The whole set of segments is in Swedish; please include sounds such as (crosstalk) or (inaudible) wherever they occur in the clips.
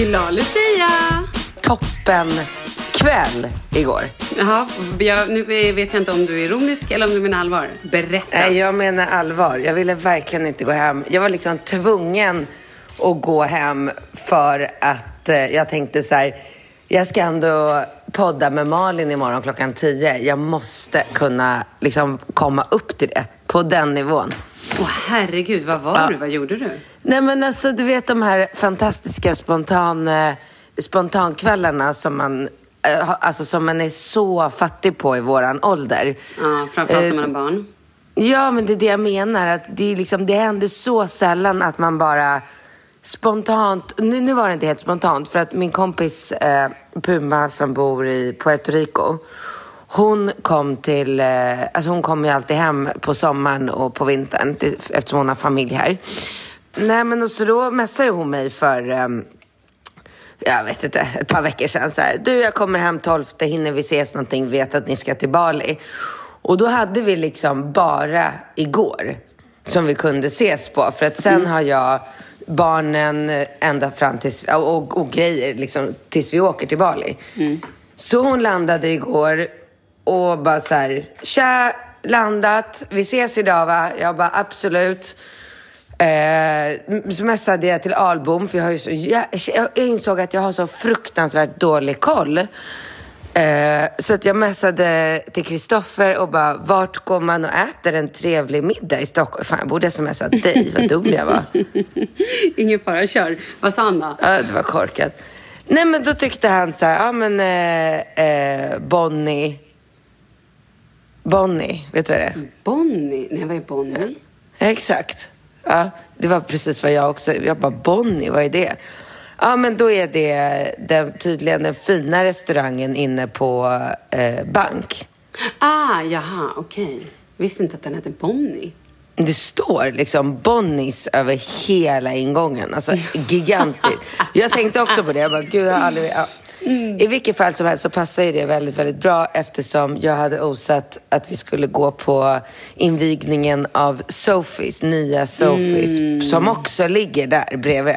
Glad Lucia! toppen kväll igår. Jaha, jag, nu vet jag inte om du är ironisk eller om du menar allvar. Berätta. Nej, jag menar allvar. Jag ville verkligen inte gå hem. Jag var liksom tvungen att gå hem för att eh, jag tänkte så här. Jag ska ändå podda med Malin imorgon klockan 10. Jag måste kunna liksom komma upp till det. På den nivån. Åh herregud, vad var Ja. du? Vad gjorde du? Nej men alltså du vet de här fantastiska spontan, eh, spontankvällarna som man, eh, alltså, som man är så fattig på i våran ålder. Ja, framförallt när Eh, man har barn. Ja, men det är det jag menar. Att det, är liksom, det händer så sällan att man bara spontant... Nu, nu var det inte helt spontant, för att min kompis eh, Puma som bor i Puerto Rico, hon kom till... Eh, alltså hon kommer ju alltid hem på sommaren och på vintern till, eftersom hon har familj här. Nej, men och så då messade hon mig för... um jag vet inte, ett par veckor sedan så här. Du, jag kommer hem 12, hinner vi ses någonting? Vet att ni ska till Bali. Och då hade vi liksom bara igår som vi kunde ses på. För att sen har jag barnen ända fram tills, och, och grejer liksom, tills vi åker till Bali. Så hon landade igår och bara så här, tja, landat, vi ses idag va? Jag bara absolut. Eh, så messade jag till Albom, för jag, har ju så, jag, jag insåg att jag har så fruktansvärt dålig koll. Eh, så att jag messade till Kristoffer och bara, vart går man och äter en trevlig middag i Stockholm? Fan, jag borde smsa dig, vad dum jag var. (laughs) Ingen fara, kör. Vad sa han då? Ja, det var korkat. Nej, men då tyckte han så här, ja men eh, eh, Bonnie. Bonnie, vet du vad det är? Bonnie? Nej, vad är Bonnie? Exakt. Ja, det var precis vad jag också... Jag bara, Bonnie, vad är det? Ja, men då är det den, tydligen den fina restaurangen inne på eh, Bank. Ah, jaha, okej. Visste inte att den hette Bonnie. Det står liksom Bonnies över hela ingången. Alltså gigantiskt. Jag tänkte också på det. Jag bara, gud, jag har aldrig... I vilket fall som helst så passar ju det väldigt, väldigt bra eftersom jag hade osat att vi skulle gå på invigningen av Sophies, nya Sophies, som också ligger där bredvid.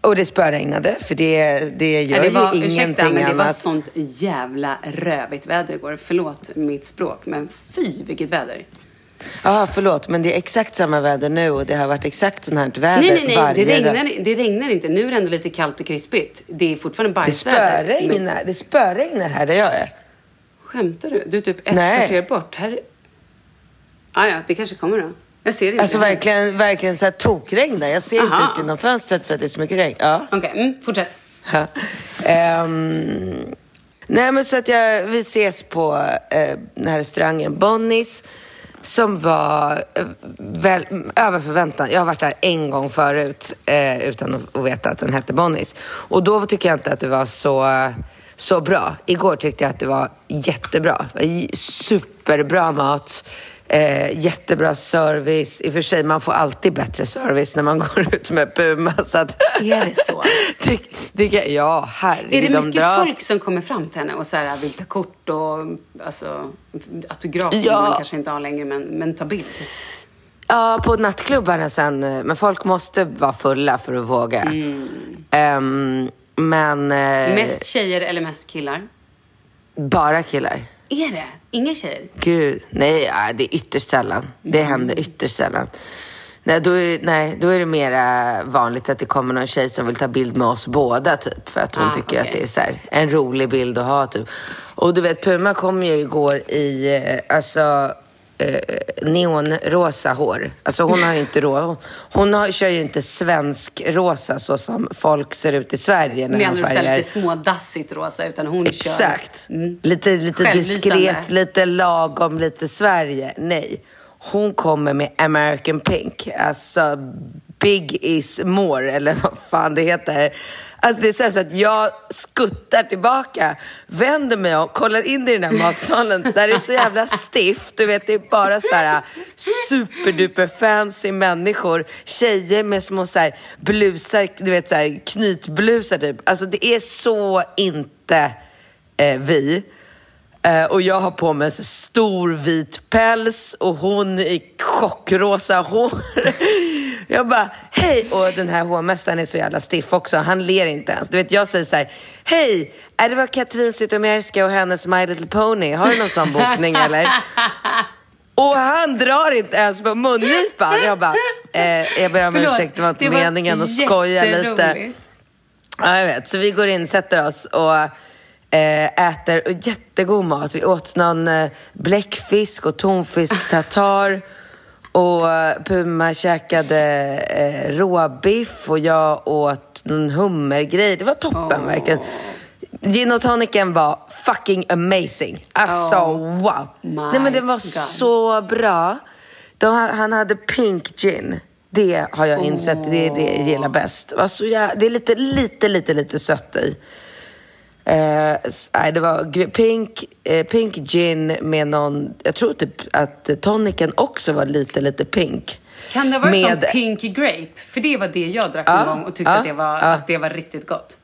Och det spöregnade, för det, det gör Ja, det var, ju ursäkta, ingenting men det var annat. sånt jävla rövigt väder igår. Förlåt mitt språk, men fy vilket väder. Ja, förlåt, men det är exakt samma väder nu och det har varit exakt sånt här väder Nej, nej, nej, varje det dag. regnar, det regnar inte. Nu är det ändå lite kallt och krispigt. Det är fortfarande Det bajsväder. Men- spöregnar, det spöregnar här där jag är. Skämtar du? Du är typ ett Nej. kvarter bort. Här... Ah, ja, det kanske kommer då. Jag ser det inte. Alltså verkligen, verkligen så här tokregnar. Jag ser inte Aha. ut genom fönstret för att det är så mycket regn. Ja. Okej, mm, fortsätt. Ehm, nej men så att jag, vi ses på eh, den här restaurangen Bonnies. Som var eh, väl, över förväntan. Jag har varit där en gång förut eh, utan att, veta att den hette Bonnies. Och då tycker jag inte att det var så, så bra. Igår tyckte jag att det var jättebra. Superbra mat. Eh, jättebra service. I och för sig, man får alltid bättre service när man (laughs) går ut med Puma. Så att, Är det så? (laughs) det, det, ja, herregud. Är det de mycket drar- folk som kommer fram till henne och så här, vill ta kort och alltså, autografer Ja. man kanske inte ha längre, men, men ta bild? Ja, på nattklubbarna sen. eh, Men folk måste vara fulla för att våga. Ehm, men eh, Mest tjejer eller mest killar? bara killar. Är det? Inga tjejer? Gud, nej, det är ytterst sällan. Det händer ytterst sällan. Nej då, är, nej, då är det mera vanligt att det kommer någon tjej som vill ta bild med oss båda, typ. För att hon Ah, tycker okej. att det är så här, en rolig bild att ha, typ. Och du vet, Puma kom ju igår i, eh, alltså, eh, neonrosa hår. Alltså hon har ju inte rå, hon, har, kör ju inte svensk rosa så som folk ser ut i Sverige när Menar de färgar. lite smådassigt rosa, utan hon Exakt. kör... Mm. Lite, lite diskret, lite lagom, lite Sverige. Nej. Hon kommer med American Pink. Alltså, big is more, eller vad fan det heter. Alltså det är så, här så att jag skuttar tillbaka, vänder mig om, kollar in i den här matsalen där det är så jävla stift. Du vet, det är bara så här äh, superduper fancy människor. Tjejer med små så här blusar, du vet så här knytblusar typ. Alltså det är så inte eh, vi. Eh, och jag har på mig så stor vit päls och hon i chockrosa hår. Jag bara, hej! Och den här hovmästaren är så jävla stiff också. Han ler inte ens. Du vet, jag säger så här, hej! Är det var Katrin Zytomierska och hennes My Little Pony? Har du någon sån bokning eller? Och han drar inte ens på mungipan. Jag bara, eh, jag ber om Förlåt, ursäkt, det var inte det var meningen att skoja lite. Ja, jag vet. Så vi går in, sätter oss och eh, äter och jättegod mat. Vi åt någon eh, bläckfisk och tonfisk tartar. Och eh, Puma käkade eh, råbiff och jag åt någon hummergrej. Det var toppen verkligen. Gin och tonicen var fucking amazing. Alltså Oh wow. Nej men det var God. så bra. De, han hade pink gin. Det har jag insett, det är det jag gillar bäst. Det, var så jä- det är lite, lite, lite, lite sött i. Eh, det var pink, eh, pink gin med någon, jag tror typ att tonicen också var lite, lite pink. Kan det vara Med- som Pink Grape? För det var det jag drack Ja, en gång och tyckte ja, att, det var, ja. att det var riktigt gott.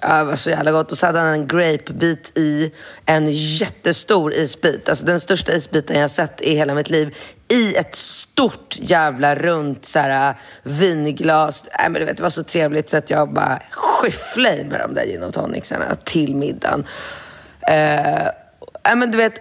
Ja, det var så jävla gott. Och så hade han en grapebit i en jättestor isbit. Alltså den största isbiten jag sett i hela mitt liv. I ett stort jävla runt så här, vinglas. Nej, men du vet, det var så trevligt så att jag bara skyfflade i med de där gin och tonicsarna till middagen. Eh, nej, men du vet,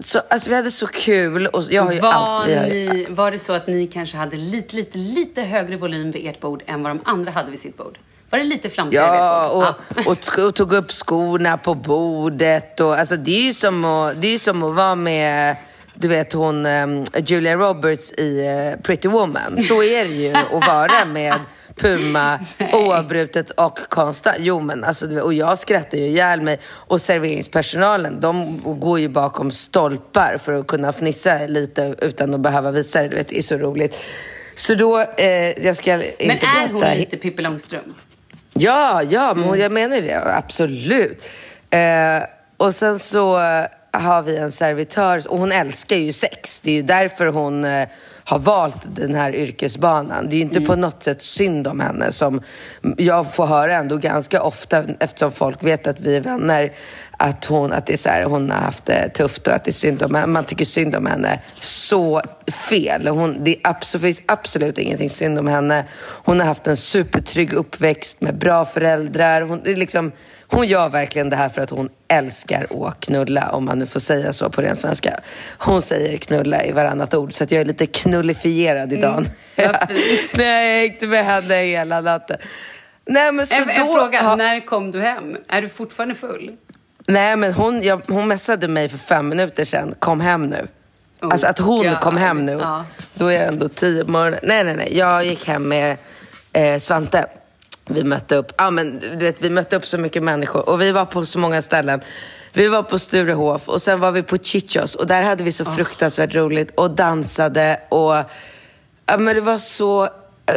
så, alltså, vi hade så kul. Och jag har ju Var, alltid, ni, var det så att ni kanske hade lite, lite, lite högre volym vid ert bord än vad de andra hade vid sitt bord? Var det lite flamsigare Ja, ert bord? och, och, och tog upp skorna på bordet. Och, alltså, det är ju som att, det är som att vara med du vet hon um, Julia Roberts i eh, Pretty Woman. Så är det ju att vara med Puma (laughs) oavbrutet och konstant. Jo men alltså, vet, och jag skrattar ju ihjäl mig. Och serveringspersonalen, de går ju bakom stolpar för att kunna fnissa lite utan att behöva visa det. Du vet, det är så roligt. Så då, eh, jag ska inte Men är hon berätta lite Pippi Långstrump? Ja, ja, men Mm. jag menar det. Absolut. Eh, och sen så har vi en servitör och hon älskar ju sex. Det är ju därför hon eh, har valt den här yrkesbanan. Det är ju inte Mm. på något sätt synd om henne som jag får höra ändå ganska ofta eftersom folk vet att vi är vänner att hon, att det är så här, hon har haft det tufft och att det är synd om henne. Man tycker synd om henne. Så fel. Hon, det är absolut, finns absolut ingenting synd om henne. Hon har haft en supertrygg uppväxt med bra föräldrar. Hon, det är liksom, hon gör verkligen det här för att hon älskar att knulla, om man nu får säga så på ren svenska. Hon säger knulla i varannat ord, så att jag är lite knullifierad idag. fint. (laughs) Men jag gick med henne hela natten. Nej, men så En, en då, fråga, har- när kom du hem? Är du fortfarande full? Nej, men hon, jag, hon messade mig för fem minuter sedan. Kom hem nu. Oh, alltså att hon God. kom hem nu. Ja. Då är jag ändå tio på morgonen. Nej, nej, nej. Jag gick hem med eh, Svante. Vi mötte upp, ja men du vet, vi mötte upp så mycket människor. Och vi var på så många ställen. Vi var på Sturehof och sen var vi på Chichos. Och där hade vi så fruktansvärt roligt. Och dansade och... Ja, men det var så...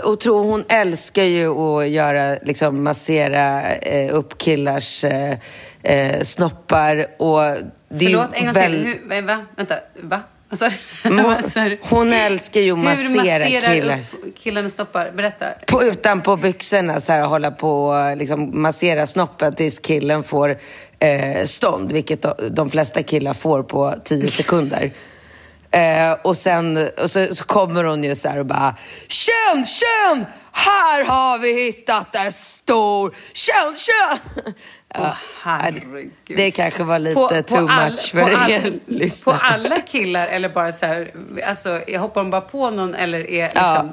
Och tro, hon älskar ju att göra, liksom massera eh, upp killars eh, eh, snoppar. Och det Förlåt, en gång väl- till. Hur, eh, va? Vänta, va? (laughs) Du? Men hon- älskar ju att massera killar. killarna stoppar? Berätta. På, utanpå byxorna så här, hålla på och liksom, massera snoppen tills killen får eh, stånd, vilket de, de flesta killar får på 10 (laughs) sekunder. Eh, och sen och så, så kommer hon ju så här och bara Känn, känn! Här har vi hittat en stor... Känn, känn! Ja, herregud. det kanske var lite too all- much på för all- er På lyssnare. alla killar eller bara så här, alltså jag hoppar hon bara på någon eller är liksom... Ja.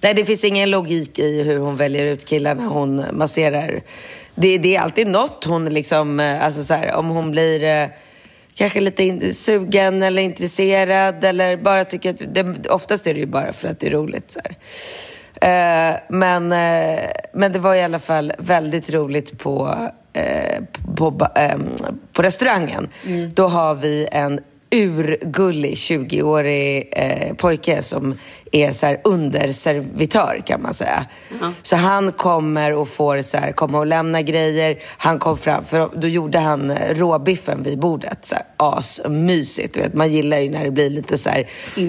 Nej, det finns ingen logik i hur hon väljer ut killarna hon masserar. Det, det är alltid något hon liksom, eh, alltså så här, om hon blir eh, kanske lite sugen eller intresserad eller bara tycker att, det, oftast är det ju bara för att det är roligt. Så här. Eh, men, eh, men det var i alla fall väldigt roligt på, eh, på, ehm, på restaurangen. Då har vi en urgullig 20-årig eh, pojke som är så här underservitör kan man säga. Så han kommer och får så här, komma och lämna grejer. Han kom fram, för då gjorde han eh, råbiffen vid bordet. Så här, asmysigt. Du vet, man gillar ju när det blir lite så här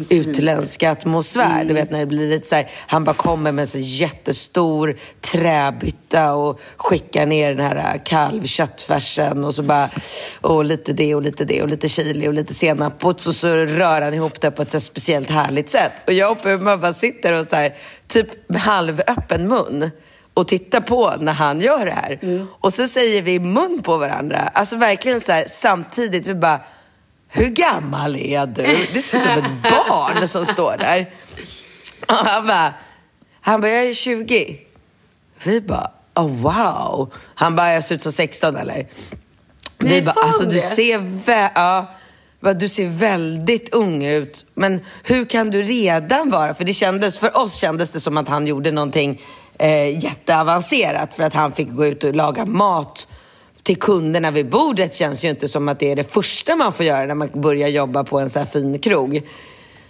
utländsk atmosfär. Du vet när det blir lite så här, han bara kommer med en så jättestor träbytta och skickar ner den här kalvköttfärsen och så bara, och lite det och lite det och lite chili och lite senap och så, så rör han ihop det på ett så speciellt härligt sätt. Och jag och Puma bara sitter och så här, typ halvöppen mun och tittar på när han gör det här. Och så säger vi mun på varandra, alltså verkligen så här samtidigt, vi bara, hur gammal är du? Det ser ut som ett (laughs) barn som står där. Och han bara, han bara, jag är 20. Vi bara, oh wow. Han bara, jag ser ut som 16 eller? Vi bara, alltså du ser, vä- ja, du ser väldigt ung ut. Men hur kan du redan vara? För det kändes, för oss kändes det som att han gjorde någonting eh, jätteavancerat för att han fick gå ut och laga mat till kunderna vid bordet känns ju inte som att det är det första man får göra när man börjar jobba på en så här fin krog.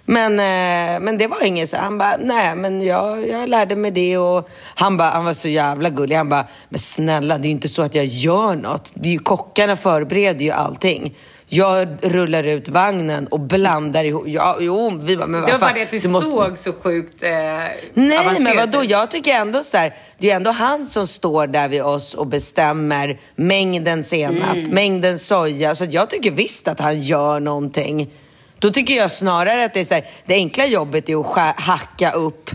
Men, eh, men det var inget så. Han bara, nej men jag, jag lärde mig det och han, bara, han var så jävla gullig. Han bara, men snälla det är ju inte så att jag gör något. Det är ju kockarna förbereder ju allting. Jag rullar ut vagnen och blandar ihop. Ja, jo, vi bara, men vad Det var fan, bara det att det du måste- såg så sjukt eh, Nej, avancerat men vadå? Jag tycker ändå så här, det är ändå han som står där vid oss och bestämmer mängden senap, Mm. mängden soja. Så jag tycker visst att han gör någonting. Då tycker jag snarare att det är så här, det enkla jobbet är att skär, hacka upp,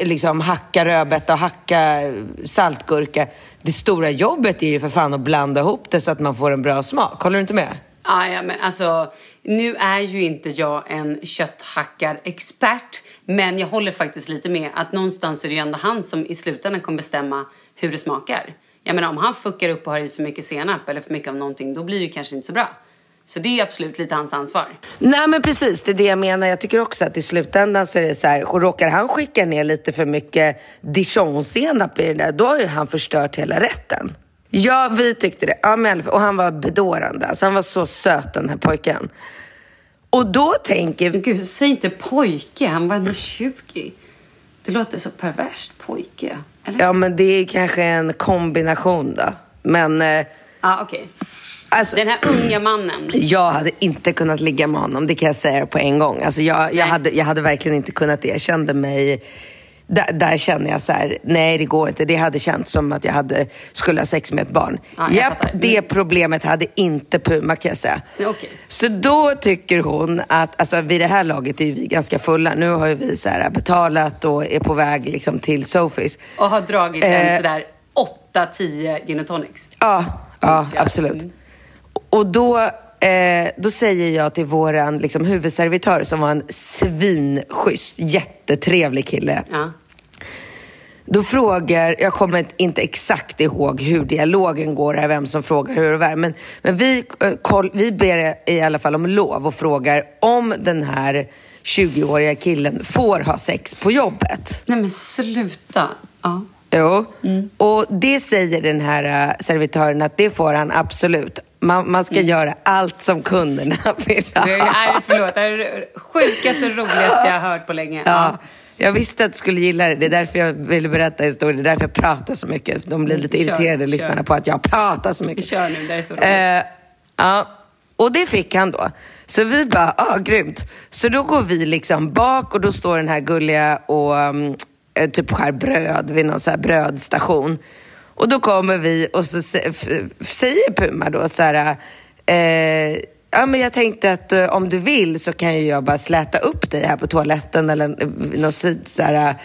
liksom hacka rödbeta och hacka eh, saltgurka. Det stora jobbet är ju för fan att blanda ihop det så att man får en bra smak. Håller du inte med? Ah, ja, men alltså, nu är ju inte jag en kötthackarexpert, men jag håller faktiskt lite med att någonstans är det ju ändå han som i slutändan kommer bestämma hur det smakar. Jag menar om han fuckar upp och har i för mycket senap eller för mycket av någonting, då blir det kanske inte så bra. Så det är absolut lite hans ansvar. Nej men precis, det är det jag menar. Jag tycker också att i slutändan så är det så här, och råkar han skicka ner lite för mycket dijonsenap i det där, då har ju han förstört hela rätten. Ja, vi tyckte det. Ja, men, och han var bedårande. Alltså, han var så söt den här pojken. Och då tänker... Men gud, säg inte pojke. Han var ändå 20. Det låter så perverst. Pojke. Eller? Ja, men det är kanske en kombination då. Men... eh, Ja, ah, okej. Alltså, Den här unga mannen. jag hade inte kunnat ligga med honom, det kan jag säga på en gång. Alltså, jag, jag, hade, jag hade verkligen inte kunnat det. Jag kände mig... Där, där känner jag så här, nej det går inte. Det hade känts som att jag hade, skulle ha sex med ett barn. Ja, Japp, fattar. Mm. det problemet hade inte Puma kan jag säga. Okej. Så då tycker hon att, alltså vid det här laget är ju vi ganska fulla. Nu har ju vi så här betalat och är på väg liksom till Sophies. Och har dragit Eh. en sådär 8-10 gin och tonics. Ja, ja Ja. absolut. Mm. Och då, eh, då säger jag till våran liksom, huvudservitör som var en svinschysst, jättetrevlig kille. Ja. Då frågar, jag kommer inte exakt ihåg hur dialogen går, här, vem som frågar hur det är, men, men vi, eh, koll, vi ber i alla fall om lov och frågar om den här 20-åriga killen får ha sex på jobbet. Nej men sluta. Ja. Jo, Mm. och det säger den här uh, servitören att det får han absolut. Man, man ska göra allt som kunderna (laughs) vill ha. Mm. Det är, förlåt, det är det sjukaste och roligaste jag har hört på länge. Ja, jag visste att du skulle gilla det. Det är därför jag ville berätta historien. Det är därför jag pratar så mycket. De blir lite Kör, irriterade, kör. lyssnarna, på att jag pratar så mycket. Kör nu, det är så roligt. Eh, ja, och det fick han då. Så vi bara, ja ah, grymt. Så då går vi liksom bak och då står den här gulliga och um, eh, typ skär bröd vid någon så här brödstation. Och då kommer vi och så säger Puma då så här, eh, ja men jag tänkte att eh, om du vill så kan ju jag bara släta upp dig här på toaletten eller eh, något så här.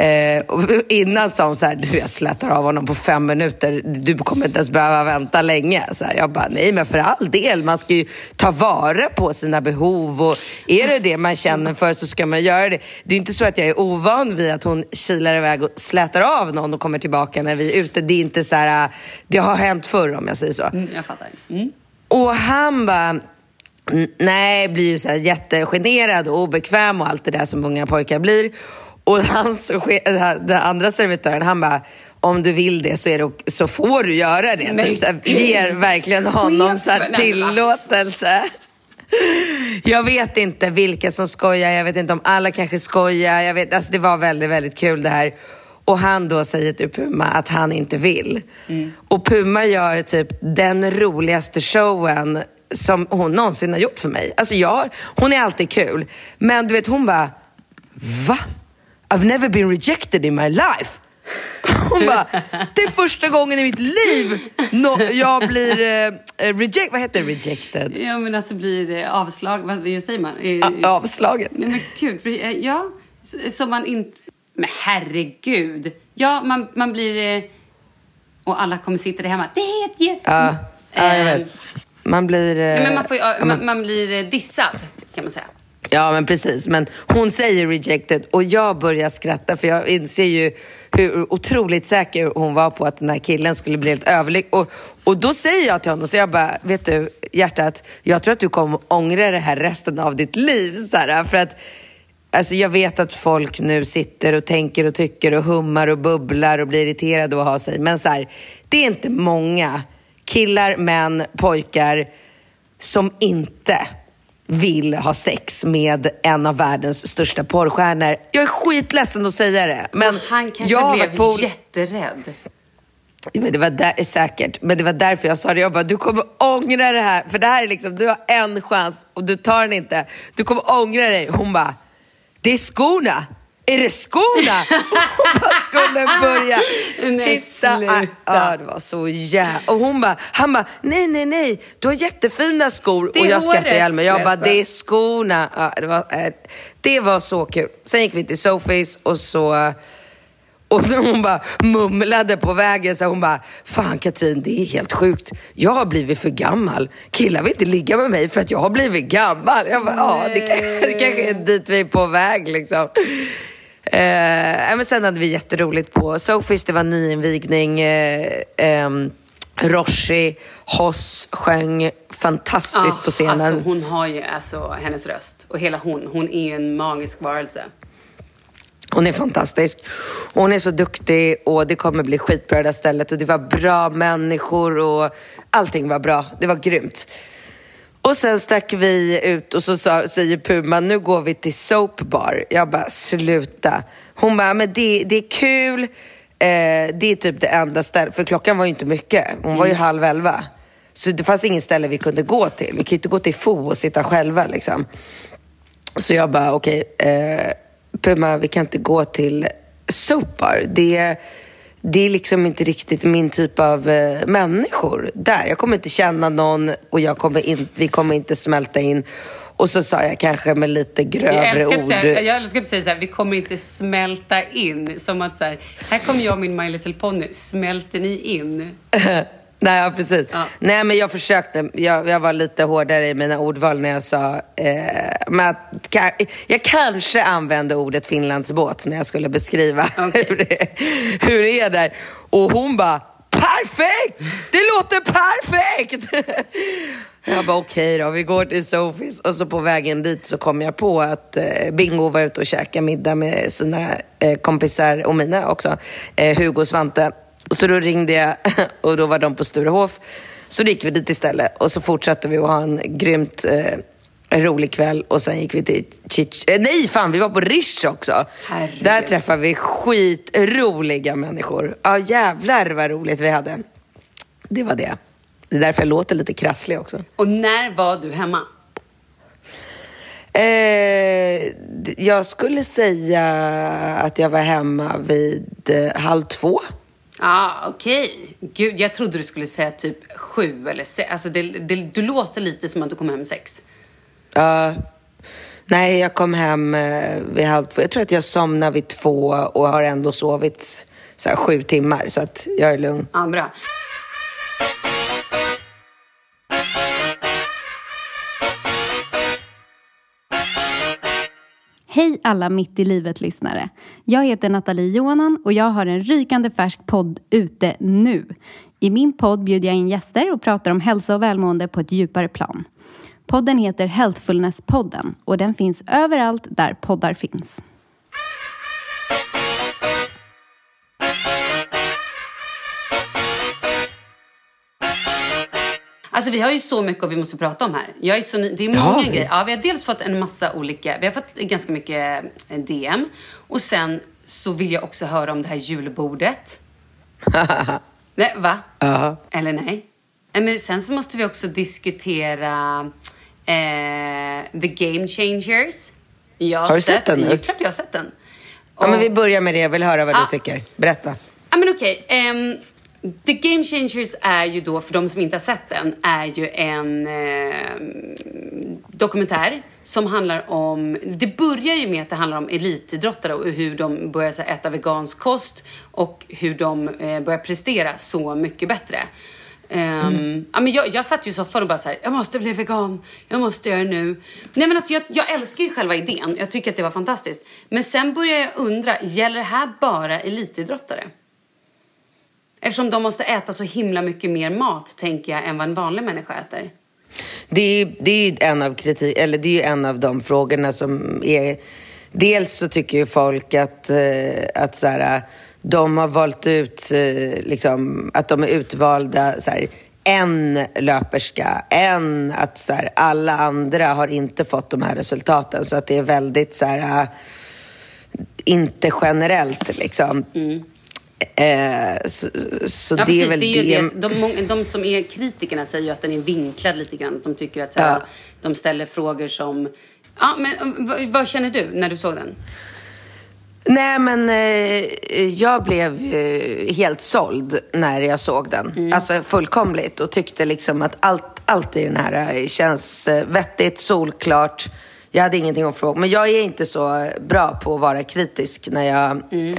Eh, innan sa hon så här, du jag slätar av honom på fem minuter, du kommer inte ens behöva vänta länge. Så här, jag bara, nej men för all del, man ska ju ta vara på sina behov och är det det man känner för så ska man göra det. Det är inte så att jag är ovan vid att hon kilar iväg och slätar av någon och kommer tillbaka när vi är ute. Det är inte så här, det har hänt förr om jag säger så. Mm, jag fattar. Mm. Och han bara, "N- nej, blir ju så här jättegenerad och obekväm och allt det där som unga pojkar blir. Och hans, den andra servitören, han bara, om du vill det så, är det, så får du göra det. Men typ, så här, gud. ger verkligen honom så här, va? tillåtelse. Jag vet inte vilka som skojar, jag vet inte om alla kanske skojar. Jag vet, alltså det var väldigt, väldigt kul det här. Och han då säger till Puma att han inte vill. Och Puma gör typ den roligaste showen som hon någonsin har gjort för mig. Alltså jag, hon är alltid kul. Men du vet, hon bara, va? I've never been rejected in my life. Hon bara, det är första gången i mitt liv nå- jag blir eh, reject, vad heter rejected? Ja, men alltså blir det avslag, vad säger man? Eh, A- avslagen. Nej men gud, för, eh, ja, som man inte... Men herregud. Ja, man, man blir... eh, Och alla kommer sitta där hemma. Det heter ju... Ja, ja jag Eh, vet. Man blir... eh, Ja, men man, får, ju- man, man blir eh, dissad, kan man säga. Ja, men precis. Men hon säger rejected och jag börjar skratta för jag inser ju hur otroligt säker hon var på att den här killen skulle bli helt överlycklig. Och, och då säger jag till honom, så jag bara, vet du hjärtat, jag tror att du kommer ångra det här resten av ditt liv. Så här, för att Alltså jag vet att folk nu sitter och tänker och tycker och hummar och bubblar och blir irriterade och har sig. Men så här, det är inte många killar, män, pojkar som inte vill ha sex med en av världens största porrstjärnor. Jag är skitledsen att säga det. Men Han kanske jag blev på... jätterädd. Men det var där, säkert, men det var därför jag sa det. Jag bara, du kommer ångra det här. För det här är liksom, du har en chans och du tar den inte. Du kommer ångra dig. Hon bara, det är skorna. Är det skorna? (laughs) Hon bara skulle börja Nej, hitta... sluta. Ja, det var så jävla... Och hon bara, han bara, nej, nej, nej. Du har jättefina skor. Det och jag skrattade ihjäl mig. Jag Nej, bara, det är skorna. Ja, det, var, eh, det var så kul. Sen gick vi till Sophies och så... Och när (laughs) hon bara mumlade på vägen så hon bara, fan Katrin det är helt sjukt. Jag har blivit för gammal. Killar vill inte ligga med mig för att jag har blivit gammal. Jag bara, ja det, (laughs) det kanske är dit vi är på väg liksom. Eh, men sen hade vi jätteroligt på Sofis, det var nyinvigning. Eh, eh, Roshi, Hoss sjöng fantastiskt Ah, på scenen. Alltså, hon har ju alltså hennes röst. Och hela hon. Hon är ju en magisk varelse. Hon är fantastisk. Hon är så duktig och det kommer bli skitbra det där stället. Och det var bra människor och allting var bra. Det var grymt. Och sen stack vi ut och så sa, säger Puma, nu går vi till Soap Bar. Jag bara, sluta. Hon bara, men det, det är kul. Eh, det är typ det enda stället, för klockan var ju inte mycket. Hon var ju halv elva. Så det fanns ingen ställe vi kunde gå till. Vi kan ju inte gå till Fo och sitta själva liksom. Så jag bara, okej, eh, Puma, vi kan inte gå till Sopar. Det, det är liksom inte riktigt min typ av eh, människor där. Jag kommer inte känna någon och jag kommer in, vi kommer inte smälta in. Och så sa jag kanske med lite Jag grövre att ord. säga, jag älskar att säga så här, vi kommer inte smälta in. Som att så här, här kommer jag och min My Little Pony. Smälter ni in? (laughs) Nej, ja, precis. Ja. Nej, men jag försökte. Jag, jag var lite hårdare i mina ordval när jag sa... Eh, att, ka- jag kanske använde ordet Finlandsbåt när jag skulle beskriva Okej. (laughs) hur, det, hur det är där. Och hon bara, perfekt! Det låter perfekt! (laughs) Jag bara okej då, vi går till Sofis. Och så på vägen dit så kom jag på att eh, Bingo var ute och käkade middag med sina eh, kompisar och mina också. Eh, Hugo och Svante. Så då ringde jag (laughs) och då var de på Sturehof. Så då gick vi dit istället och så fortsatte vi att ha en grymt eh, rolig kväll och sen gick vi till Chich... Eh, nej fan, vi var på Rish också. Herregud. Där träffade vi skitroliga människor. Ja jävlar vad roligt vi hade. Det var det. Det är därför jag låter lite krasslig också. Och när var du hemma? Eh, jag skulle säga att jag var hemma vid eh, halv två. Ja, ah, okej. Gud, jag trodde du skulle säga typ sju eller sex. Alltså, det, det, du låter lite som att du kom hem sex. Ja. nej, jag kom hem eh, vid halv två. Jag tror att jag somnade vid två och har ändå sovit så här, sju timmar. Så att jag är lugn. Ja, bra. Hej alla Mitt i livet-lyssnare. Jag heter Nathalie Johanan och jag har en rykande färsk podd ute nu. I min podd bjuder jag in gäster och pratar om hälsa och välmående på ett djupare plan. Podden heter Healthfulness-podden och den finns överallt där poddar finns. Alltså vi har ju så mycket och vi måste prata om här. Jag är så ny- det är har många vi. grejer. Ja, vi har dels fått en massa olika, vi har fått ganska mycket eh, DM. Och sen så vill jag också höra om det här julbordet. (laughs) nej, va? Ja. Eller nej? Men sen så måste vi också diskutera eh, The Game Changers. Jag Har du sett den nu? Ja, klart jag har sett den. Ja, men Och- vi börjar med det. Jag vill höra vad Ah. du tycker. Berätta. Ja men okej. ehm, The Game Changers är ju då, för de som inte har sett den, är ju en ehm, dokumentär som handlar om... Det börjar ju med att det handlar om elitidrottare och hur de börjar så här, äta vegansk kost och hur de eh, börjar prestera så mycket bättre. Ehm, ja, men jag, jag satt ju i soffan och bara så här, jag måste bli vegan, jag måste göra det nu. Nej men alltså jag, jag älskar ju själva idén, jag tycker att det var fantastiskt. Men sen börjar jag undra, gäller det här bara elitidrottare? Eftersom de måste äta så himla mycket mer mat, tänker jag, än vad en vanlig människa äter. Det är, det är ju en av kritik, eller det är en av de frågorna som är... Dels så tycker ju folk att, eh, att så här, de har valt ut, eh, liksom, att de är utvalda, så här, en löperska, en, att så här, alla andra har inte fått de här resultaten. Så att det är väldigt så här, inte generellt liksom. Eh, så så Ja, det precis. är väl det är ju det. De, de som är kritikerna säger ju att den är vinklad lite grann. De tycker att så här, Ja. de ställer frågor som... Ja, men eh, vad, vad känner du när du såg den? Nej, men eh, jag blev eh, helt såld när jag såg den. Mm. Alltså fullkomligt. Och tyckte liksom att allt, allt i den här eh, känns vettigt, solklart. Jag hade ingenting att fråga. Men jag är inte så bra på att vara kritisk när jag Mm.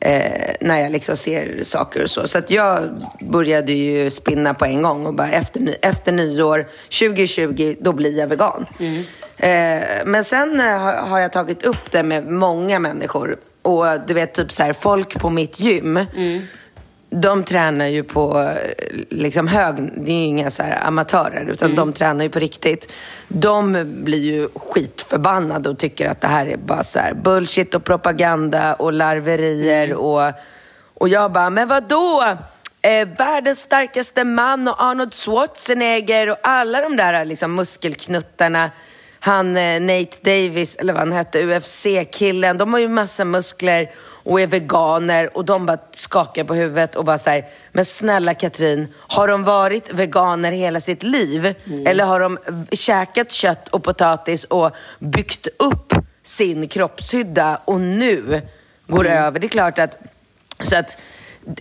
Eh, när jag liksom ser saker och så. Så att jag började ju spinna på en gång och bara efter, efter nyår 2020, då blir jag vegan. Eh, men sen eh, har, jag tagit upp det med många människor. Och du vet, typ så här, folk på mitt gym. De tränar ju på eh, liksom hög, det är ju inga så amatörer, utan de tränar ju på riktigt. De blir ju skitförbannade och tycker att det här är bara så bullshit och propaganda och larverier och, och jag bara, men vad då? Eh, världens starkaste man och Arnold Schwarzenegger och alla de där liksom muskelknuttarna. Han eh, Nate Davis, eller vad han hette, UFC-killen. De har ju massa muskler och är veganer och de bara skakar på huvudet och bara säger men snälla Katrin, har de varit veganer hela sitt liv? Eller har de käkat kött och potatis och byggt upp sin kroppshydda och nu går över? Det är klart att, så att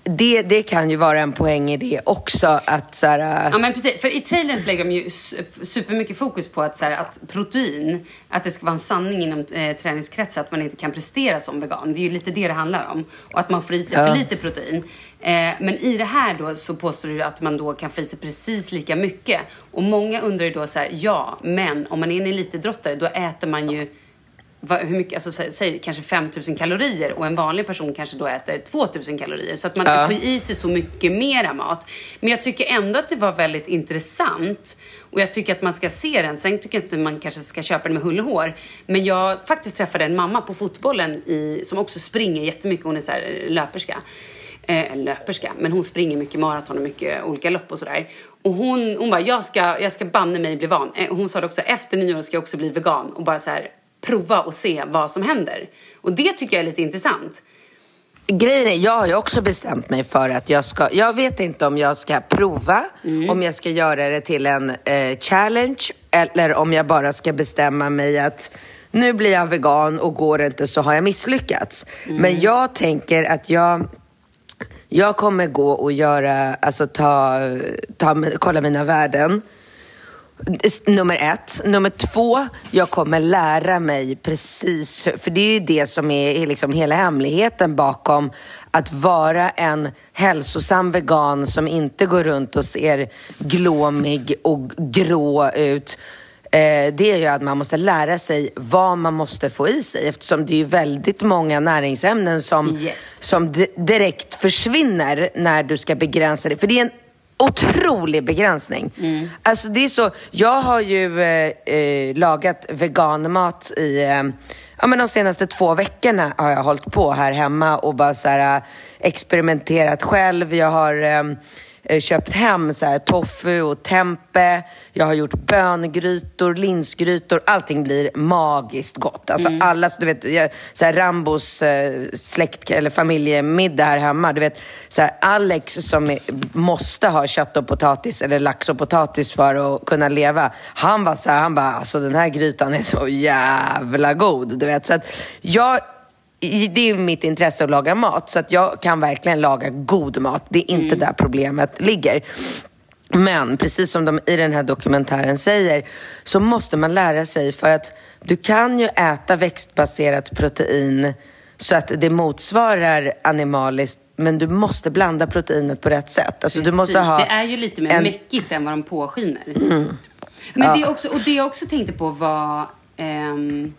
det, det kan ju vara en poäng i det också att så här, Ja men precis, för i trailern så lägger de ju su- supermycket fokus på att, så här, att protein, att det ska vara en sanning inom eh, träningskretsar att man inte kan prestera som vegan. Det är ju lite det det handlar om. Och att man får i sig för lite protein. Eh, men i det här då så påstår du att man då kan få i sig precis lika mycket. Och många undrar ju då så här, ja, men om man är en elitidrottare då äter man ju hur mycket, alltså, säg, säg kanske 5000 kalorier och en vanlig person kanske då äter 2000 kalorier. Så att man Ja. får i sig så mycket mera mat. Men jag tycker ändå att det var väldigt intressant. Och jag tycker att man ska se den. Sen tycker jag inte man kanske ska köpa den med hull och hår. Men jag faktiskt träffade en mamma på fotbollen i, som också springer jättemycket. Hon är så här löperska. Eh, löperska, men hon springer mycket maraton och mycket olika lopp och sådär. Och hon, hon bara, jag ska, jag ska banne mig bli van. Eh, hon sa det också, efter nyår ska jag också bli vegan. Och bara så här, prova och se vad som händer. Och det tycker jag är lite intressant. Grejen är, jag har ju också bestämt mig för att jag ska, jag vet inte om jag ska prova, om jag ska göra det till en eh, challenge eller om jag bara ska bestämma mig att nu blir jag vegan och går det inte så har jag misslyckats. Men jag tänker att jag, jag kommer gå och göra, alltså ta, ta, kolla mina värden. Nummer ett. Nummer två, jag kommer lära mig precis, för det är ju det som är liksom hela hemligheten bakom att vara en hälsosam vegan som inte går runt och ser glåmig och grå ut. Eh, det är ju att man måste lära sig vad man måste få i sig eftersom det är ju väldigt många näringsämnen som, Yes. som di- direkt försvinner när du ska begränsa det. För det är en otrolig begränsning. Alltså det är så, jag har ju eh, eh, lagat veganmat i, eh, ja men de senaste två veckorna har jag hållit på här hemma och bara så här, eh, experimenterat själv. Jag har eh, köpt hem så här, tofu och tempe. Jag har gjort böngrytor, linsgrytor. Allting blir magiskt gott. Alltså alla, du vet, jag, så här, Rambos eh, släkt eller familjemiddag här hemma. Du vet, så här, Alex som är, måste ha kött och potatis eller lax och potatis för att kunna leva. Han var så här, han bara, alltså den här grytan är så jävla god. Du vet, så att jag det är mitt intresse att laga mat, så att jag kan verkligen laga god mat. Det är inte där problemet ligger. Men precis som de i den här dokumentären säger, så måste man lära sig för att du kan ju äta växtbaserat protein så att det motsvarar animaliskt, men du måste blanda proteinet på rätt sätt. Alltså, du måste ha Det är ju lite mer en- mäckigt än vad de påskiner. Men det är också, och det jag också tänkte på var... ehm,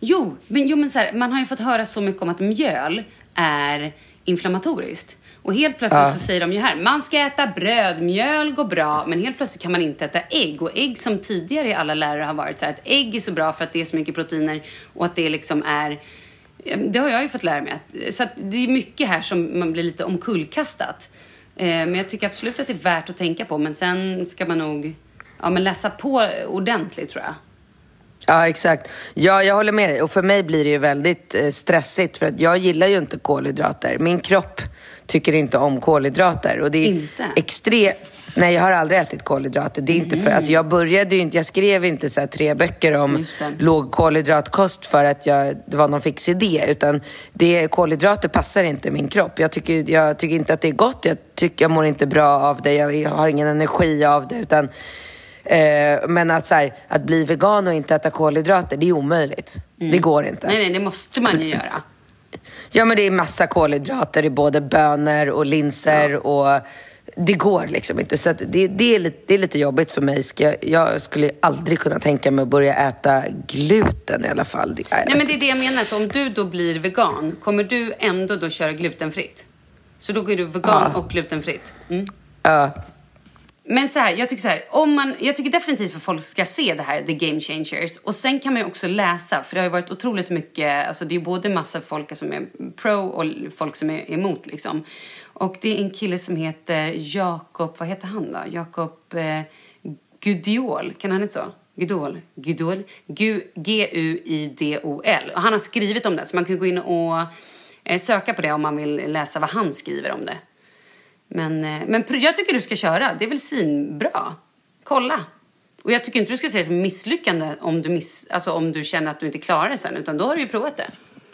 jo, men, jo, men så här, man har ju fått höra så mycket om att mjöl är inflammatoriskt. Och helt plötsligt så säger de ju här, man ska äta bröd, mjöl går bra, men helt plötsligt kan man inte äta ägg. Och ägg som tidigare i alla lärare har varit så här, att ägg är så bra för att det är så mycket proteiner och att det liksom är det har jag ju fått lära mig. Så det är mycket här som man blir lite omkullkastat. Eh, Men jag tycker absolut att det är värt att tänka på. Men sen ska man nog ja, men läsa på ordentligt tror jag. Ja, exakt. Ja, jag håller med dig. Och för mig blir det ju väldigt eh, stressigt för att jag gillar ju inte kolhydrater. Min kropp tycker inte om kolhydrater. Och det är Inte? extremt... Nej, jag har aldrig ätit kolhydrater. Det är inte för, alltså jag började ju inte, jag skrev inte så tre böcker om låg kolhydratkost för att jag, det var någon fix idé. Utan det, kolhydrater passar inte min kropp. Jag tycker, jag tycker inte att det är gott. Jag, tycker, jag mår inte bra av det. Jag har ingen energi av det. Utan, eh, men att, så här, att bli vegan och inte äta kolhydrater, det är omöjligt. Det går inte. Nej, nej, det måste man ju göra. Ja, men det är massa kolhydrater i både bönor och linser och det går liksom inte. Så det, det, är lite, det är lite jobbigt för mig. Jag- jag skulle aldrig kunna tänka mig att börja äta gluten i alla fall. Det, Nej men det är det jag menar, så om du då blir vegan, kommer du ändå då köra glutenfritt? Så då är du vegan och glutenfritt? Mm. Ja. Men så här, jag tycker så här, om man, jag tycker definitivt att folk ska se det här, The Game Changers. Och sen kan man ju också läsa, för det har ju varit otroligt mycket, alltså det är ju både massa folk som är pro och folk som är emot liksom. Och det är en kille som heter Jakob, vad heter han då? Jakob eh, Gudiol, kan han inte så? Gudol, Gudol, G-U-I-D-O-L. Och han har skrivit om det, så man kan gå in och eh, söka på det om man vill läsa vad han skriver om det. Men, eh, men jag tycker du ska köra. Det är väl svinbra. Kolla. Och jag tycker inte du ska se det som misslyckande om du, miss, alltså om du känner att du inte klarar det sen. Utan då har du ju provat det.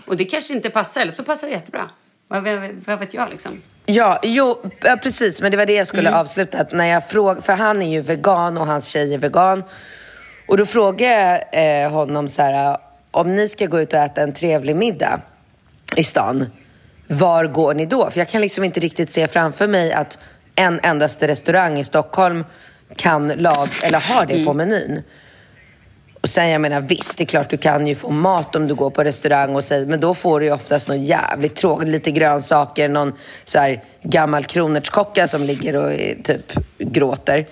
Och det kanske inte passar, eller så passar det jättebra. Vad, vad, vad vet jag liksom? Ja, jo, ja, precis. Men det var det jag skulle avsluta. Att när jag fråg, för han är ju vegan och hans tjej är vegan. Och då frågade jag eh, honom så här, om ni ska gå ut och äta en trevlig middag i stan, var går ni då? För jag kan liksom inte riktigt se framför mig att en endaste restaurang i Stockholm kan lag, eller har det på menyn. Och sen jag menar visst, det är klart du kan ju få mat om du går på restaurang och säger, men då får du ju oftast något jävligt tråkigt, lite grönsaker, någon så här gammal kronärtskocka som ligger och typ gråter.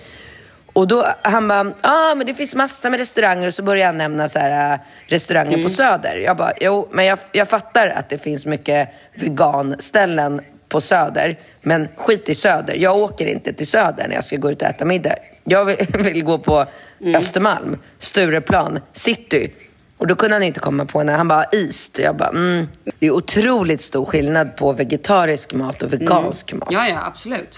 Och då, han bara, ja ah, men det finns massor med restauranger och så börjar han nämna så här, äh, restauranger på Söder. Jag bara, jo men jag, jag fattar att det finns mycket veganställen på Söder. Men skit i Söder. Jag åker inte till Söder när jag ska gå ut och äta middag. Jag vill, (laughs) vill gå på Östermalm, Stureplan, City. Och då kunde han inte komma på när han bara East. Jag bara, mm. Det är otroligt stor skillnad på vegetarisk mat och vegansk mat. Ja, ja, absolut.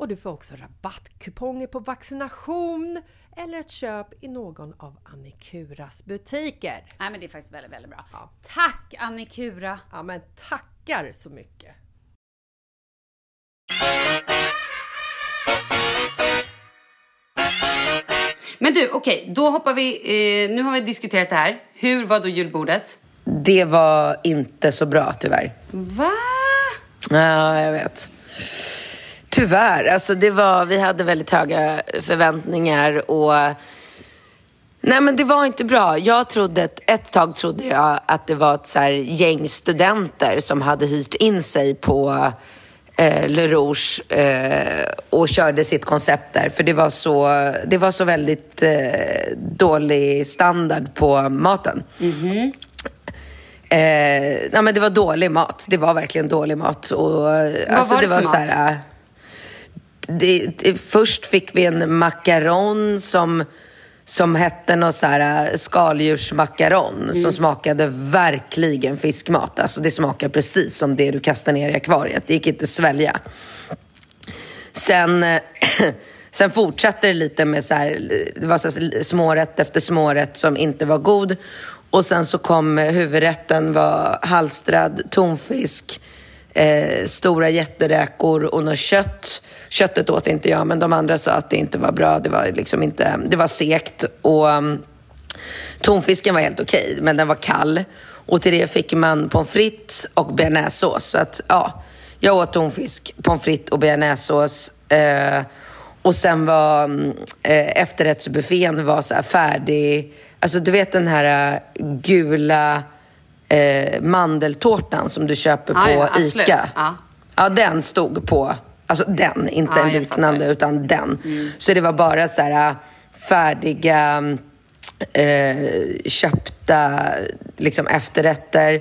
och du får också rabattkuponger på vaccination eller ett köp i någon av Annikuras butiker. Nej men det är faktiskt väldigt, väldigt bra. Tack Annikura! Ja men tackar så mycket! Men du, okej, då hoppar vi. Eh, nu har vi diskuterat det här. Hur var då julbordet? Det var inte så bra tyvärr. Va? Ja, jag vet. Tyvärr. Alltså det var, vi hade väldigt höga förväntningar och... Nej men det var inte bra. Jag trodde, ett, ett tag trodde jag att det var ett så gäng studenter som hade hyrt in sig på eh, Le Rouge eh, och körde sitt koncept där. För det var så, det var så väldigt eh, dålig standard på maten. Eh, nej men det var dålig mat. Det var verkligen dålig mat. Och, alltså, var det för så mat? här, äh, det, det, först fick vi en macaron som, som hette någon så här äh, skaldjursmacaron Mm. som smakade verkligen fiskmat. Alltså det smakade precis som det du kastar ner i akvariet. Det gick inte att svälja. Sen, (clears throat) sen fortsatte det lite med så här, det var så här smårätt efter smårätt som inte var god. Och sen så kom huvudrätten var halstrad tonfisk, eh, stora jätteräkor och något kött. Köttet åt inte jag, men de andra sa att det inte var bra. Det var liksom inte, det var sekt. Och um, tonfisken var helt okej, men den var kall. Och till det fick man pommes frites och bearnaisesås. Så att, ja, jag åt tonfisk, pommes frites och bearnaisesås. Eh, och sen var mm, eh, efterrättsbuffén var så här färdig. Alltså du vet den här eh, gula eh, mandeltårtan som du köper Ja, på ja. ICA. Ja. Ja, den stod på, alltså den, inte Ja, en liknande, utan den. Så det var bara så här äh, färdiga, eh, köpta liksom efterrätter.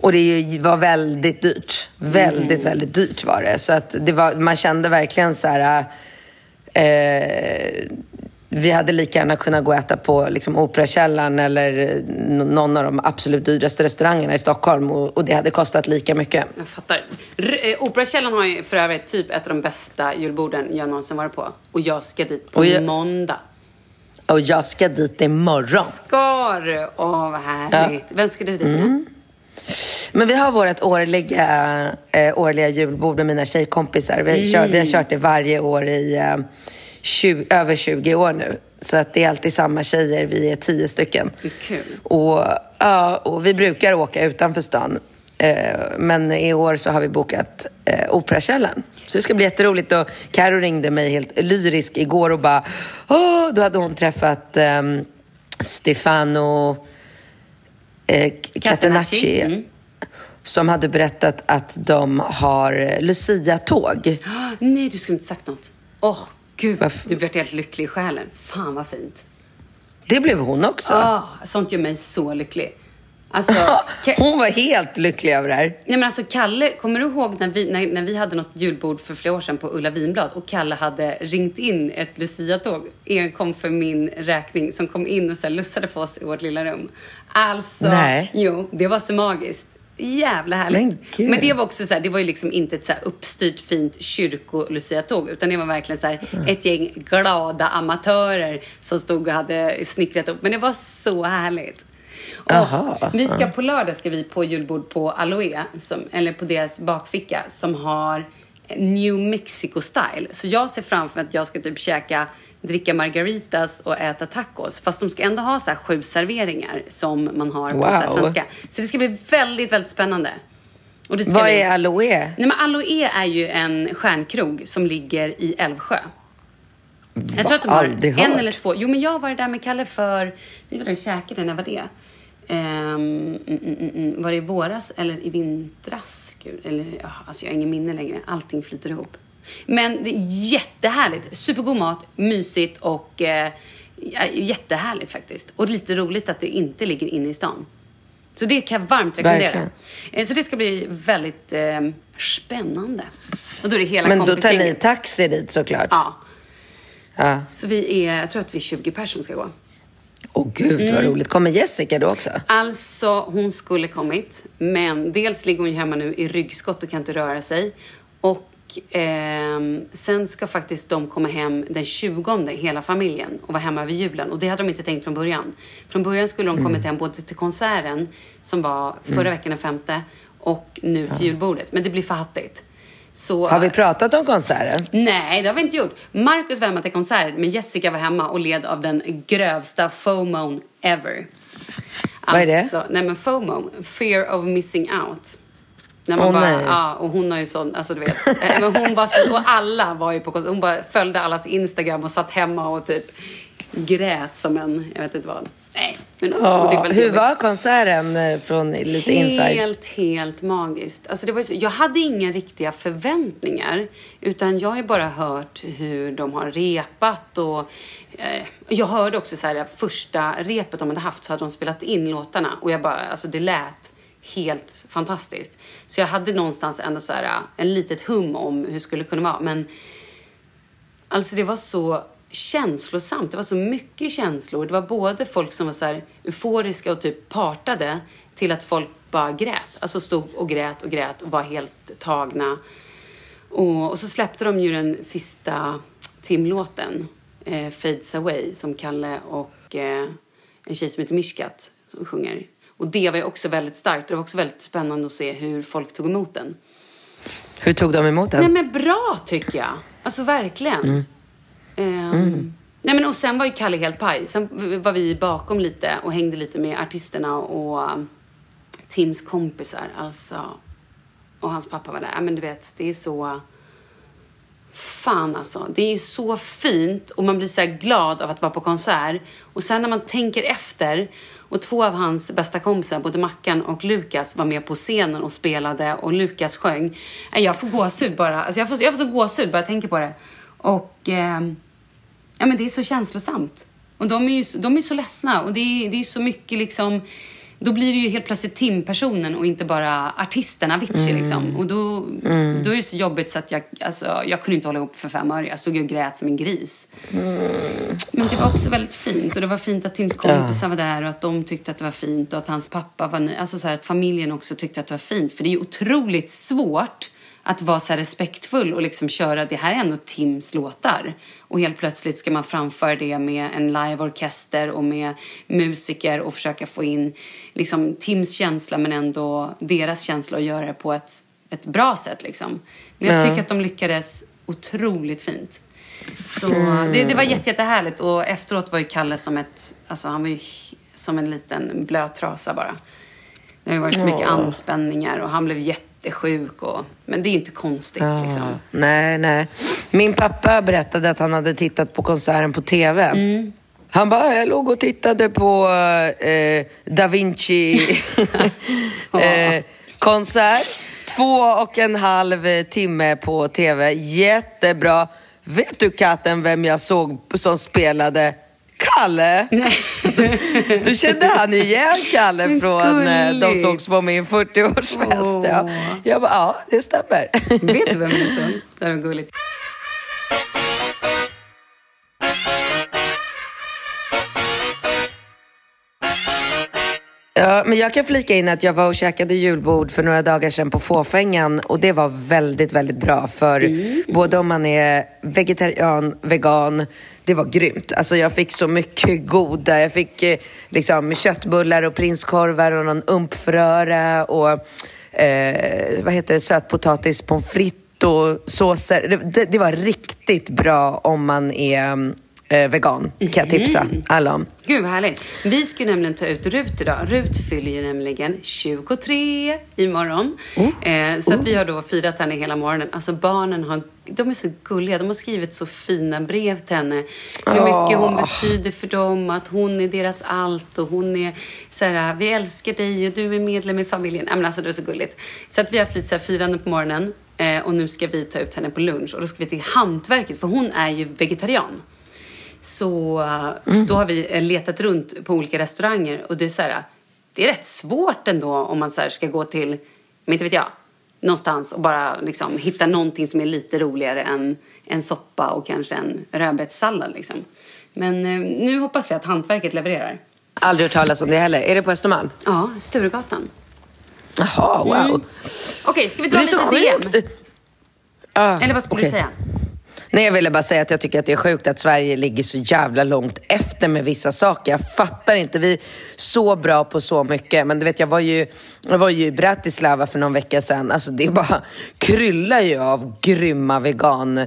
Och det var väldigt dyrt. Väldigt, väldigt dyrt var det. Så att det var, man kände verkligen så här... Eh, vi hade lika gärna kunnat gå och äta på liksom, Operakällaren eller eh, någon av de absolut dyraste restaurangerna i Stockholm och, och det hade kostat lika mycket. Jag fattar. R- eh, Operakällaren har ju för övrigt typ ett av de bästa julborden jag någonsin varit på. Och jag ska dit på jag- måndag. Och jag ska dit imorgon. Ska du? Åh, vad härligt. Vem ska du dit med? Mm. Men vi har vårt årliga, eh, årliga julbord med mina tjejkompisar. Vi, kör, vi har kört det varje år i eh, 20, över 20 år nu. Så att det är alltid samma tjejer, vi är tio stycken. Det är kul. Och, ja, och vi brukar åka utanför stan. Eh, men i år så har vi bokat eh, Operakällaren. Så det ska bli jätteroligt. Och Karo ringde mig helt lyrisk igår och bara... Åh, då hade hon träffat ehm, Stefano eh, Catenacci. Mm. Som hade berättat att de har eh, Lucia-tåg. (gasps) Nej, du skulle inte sagt något. Åh, gud. Varför? Du blev helt lycklig i själen. Fan vad fint. Det blev hon också. Ah, sånt gör mig så lycklig. Alltså, (laughs) Hon var helt lycklig över det här. Nej men alltså Kalle, kommer du ihåg när vi, när, när vi hade något julbord för flera år sedan på Ulla Vinblad och Kalle hade ringt in ett Lucia-tåg enkom för min räkning som kom in och så lussade för oss i vårt lilla rum. Alltså, Nej. jo, det var så magiskt. Jävla härligt. Men det var också så här, det var ju liksom inte ett så här uppstyrt fint kyrko-Lucia-tåg utan det var verkligen så här ett gäng glada amatörer som stod och hade snickrat upp. Men det var så härligt. Och Aha, vi ska ja. på lördag ska vi på julbord på Aloe, som, eller på deras bakficka, som har New Mexico style. Så jag ser framför mig att jag ska typ käka, dricka margaritas och äta tacos. Fast de ska ändå ha så sju serveringar som man har på så Wow. svenska. Så det ska bli väldigt, väldigt spännande. Och det ska Vad vi- är aloe? Nej men Aloe är ju en stjärnkrog som ligger i Älvsjö. Jag tror att de har Aldrig en hört. eller två. Jo, men jag var där med Kalle för... Vi var där och käkade. När var det? Ehm, mm, mm. Var det i våras eller i vintras? Gud, eller, alltså jag har ingen minne längre. Allting flyter ihop. Men det är jättehärligt. Supergod mat, mysigt och eh, jättehärligt faktiskt. Och lite roligt att det inte ligger inne i stan. Så det kan jag varmt rekommendera. Verkligen. Eh, Så det ska bli väldigt eh, spännande. Och då är det hela Men då tar ni taxi dit såklart? Ja. Ja. Så vi är, jag tror att vi är 20 personer som ska gå. Åh gud vad Mm. roligt. Kommer Jessica då också? Alltså, hon skulle kommit. Men dels ligger hon ju hemma nu i ryggskott och kan inte röra sig. Och ehm, sen ska faktiskt de komma hem den 20, hela familjen, och vara hemma över julen. Och det hade de inte tänkt från början. Från början skulle de kommit hem både till konserten, som var förra Mm. veckan den femte, och nu till julbordet. Men det blir för hattigt. Så, Har vi pratat om konserten? Nej, det har vi inte gjort. Marcus var hemma till konsert, men Jessica var hemma och led av den grövsta FOMO ever. Vad är det? Alltså, nej men FOMO, fear of missing out. När man Åh, bara, nej. ja, och hon har ju sån, alltså du vet. Eh, men hon så, och alla var ju på. Hon bara följde allas Instagram och satt hemma och typ grät som en, jag vet inte vad. Nej, men Ja, hur jobbigt. var konserten eh, från lite inside? Helt, helt magiskt. Alltså det var så, jag hade inga riktiga förväntningar. Utan jag har ju bara hört hur de har repat och... Eh, jag hörde också så här, första repet de hade haft så hade de spelat in låtarna. Och jag bara, alltså det lät helt fantastiskt. Så jag hade någonstans ändå så här, en litet hum om hur det skulle kunna vara. Men Alltså det var så känslosamt. Det var så mycket känslor. Det var både folk som var så här euforiska och typ partade till att folk bara grät. Alltså stod och grät och grät och var helt tagna. Och, och så släppte de ju den sista timlåten, eh, Fades Away, som Kalle och eh, en tjej som heter Mishkat som sjunger. Och det var ju också väldigt starkt. Det var också väldigt spännande att se hur folk tog emot den. Hur tog de emot den? Nej men bra tycker jag. Alltså verkligen. Ehm, Nej men och sen var ju Kalle helt paj. Sen var vi bakom lite och hängde lite med artisterna och um, Tims kompisar. Alltså. Och hans pappa var där. Ja, Men du vet, det är så... Fan alltså. Det är ju så fint och man blir så glad av att vara på konsert. Och sen när man tänker efter och två av hans bästa kompisar, både Mackan och Lukas, var med på scenen och spelade och Lukas sjöng. Jag får gåshud bara. Alltså jag, får, jag får så gåshud bara jag tänker på det. Och eh, ja, men det är så känslosamt. Och de är ju så- de är så ledsna och det är, det är så mycket liksom då blir det ju helt plötsligt timpersonen och inte bara artisten Avicii Mm. liksom. Och då, Mm. då är det så jobbigt så att jag, alltså, jag kunde inte hålla ihop för fem öre. Jag stod och grät som en gris. Men det var också väldigt fint och det var fint att Tims kompisar var där och att de tyckte att det var fint och att hans pappa var nöjd. Alltså så här, att familjen också tyckte att det var fint. För det är ju otroligt svårt att vara så här respektfull och liksom köra, det här är ändå Tims låtar. Och helt plötsligt ska man framföra det med en liveorkester och med musiker och försöka få in liksom Tims känsla men ändå deras känsla och göra det på ett, ett bra sätt liksom. Men jag Ja. tycker att de lyckades otroligt fint. Så Mm. det, det var jätte, jättehärligt och efteråt var ju Kalle som ett, alltså han var ju som en liten blöt trasa bara. Det har ju varit så mycket anspänningar och han blev jättesjuk och, men det är inte konstigt Ja. liksom. Nej, nej. Min pappa berättade att han hade tittat på konserten på TV. Mm. Han bara, jag låg och tittade på eh, Da Vinci (laughs) eh, konsert. Två och en halv timme på TV. Jättebra. Vet du katten vem jag såg som spelade Kalle? Då kände han igen Kalle från eh, De sågs på min 40-årsfest. Ja. Jag bara, ja, det stämmer. Vet du vem det är så? Det är gulligt. Ja, men jag kan flika in att jag var och käkade julbord för några dagar sedan på Fåfängan och det var väldigt, väldigt bra för både om man är vegetarian, vegan, det var grymt. Alltså jag fick så mycket goda, jag fick eh, liksom köttbullar och prinskorvar och någon umpfröra och eh, vad heter det, sötpotatis pommes frites och såser. Det, det, det var riktigt bra om man är eh, vegan, kan jag tipsa alla om. Gud vad härligt. Vi ska nämligen ta ut Rut idag. Rut fyller ju nämligen 23 imorgon. Eh, så att vi har då firat henne hela morgonen. Alltså barnen har, de är så gulliga. De har skrivit så fina brev till henne. Hur mycket hon Åh. betyder för dem. Att hon är deras allt och hon är så här, vi älskar dig och du är medlem i familjen. Men alltså det är så gulligt. Så att vi har haft lite så här firande på morgonen. Eh, och nu ska vi ta ut henne på lunch. Och då ska vi till hantverket för hon är ju vegetarian. Så eh, då har vi eh, letat runt på olika restauranger och det är så här, det är rätt svårt ändå om man så här ska gå till, men inte vet jag, någonstans och bara liksom hitta någonting som är lite roligare än en soppa och kanske en rödbetssallad liksom. Men eh, nu hoppas vi att hantverket levererar. Aldrig hört talas om det heller. Är det på Östermalm? Ja, Sturegatan. Jaha, wow. Mm. Okej, ska vi dra lite DM? sjukt. Eller vad skulle okej. du säga? Nej, jag ville bara säga att jag tycker att det är sjukt att Sverige ligger så jävla långt efter med vissa saker. Jag fattar inte. Vi är så bra på så mycket. Men du vet, jag var ju, jag var ju i Bratislava för någon vecka sedan. Alltså det bara (laughs) kryllar ju av grymma vegan eh,